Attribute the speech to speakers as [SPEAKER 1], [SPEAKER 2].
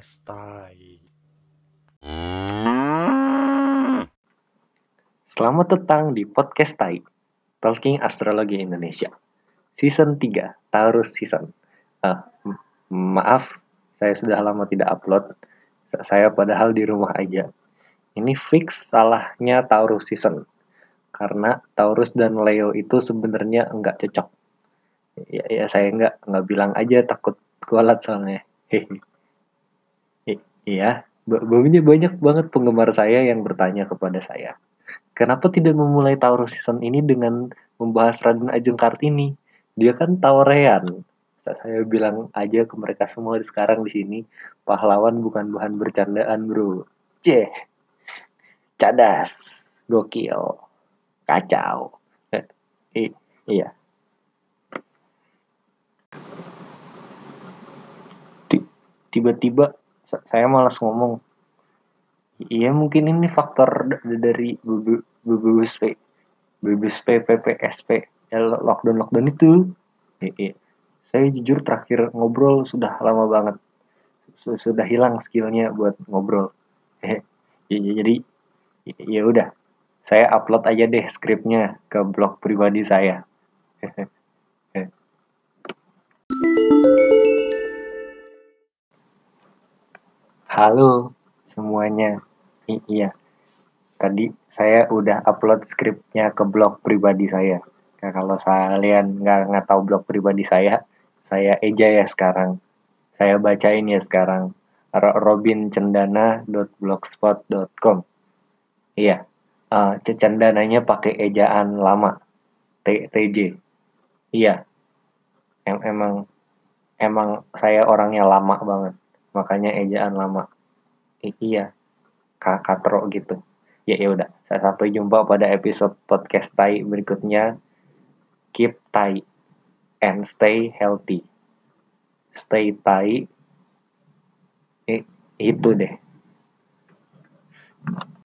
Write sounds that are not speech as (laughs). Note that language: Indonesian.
[SPEAKER 1] podcast tai. Iya. Selamat datang di podcast tai. Talking Astrologi Indonesia. Season 3, Taurus season. Uh, maaf, saya sudah lama tidak upload. Saya padahal di rumah aja. Ini fix salahnya Taurus season. Karena Taurus dan Leo itu sebenarnya nggak cocok. Ya, ya saya nggak nggak bilang aja takut kualat soalnya. Hehe. Iya, banyak banyak banget penggemar saya yang bertanya kepada saya Kenapa tidak memulai Taurus season ini dengan membahas Raden Ajeng Kartini? Dia kan Taurean. Saya bilang aja ke mereka semua sekarang di sini, pahlawan bukan bahan bercandaan, bro. Ceh, cadas, gokil, kacau. Eh, iya. Tiba-tiba saya malas ngomong. Iya mungkin ini faktor dari BBSP BBSP PPSP ya, lockdown lockdown itu. Iya, iya. saya jujur terakhir ngobrol sudah lama banget. Sudah hilang skillnya buat ngobrol. Ya, jadi ya udah. Saya upload aja deh skripnya ke blog pribadi saya (laughs) halo semuanya I iya tadi saya udah upload skripnya ke blog pribadi saya. Nah, kalau kalian nggak nggak tahu blog pribadi saya, saya eja ya sekarang. Saya bacain ya sekarang. robincendana.blogspot.com Iya, uh, cecendananya pakai ejaan lama. T TJ. Iya. Em emang emang saya orangnya lama banget. Makanya ejaan lama. Iya. Katro gitu. Ya ya udah. Saya sampai jumpa pada episode podcast Tai berikutnya. Keep Tai and stay healthy. Stay Tai. Eh, itu deh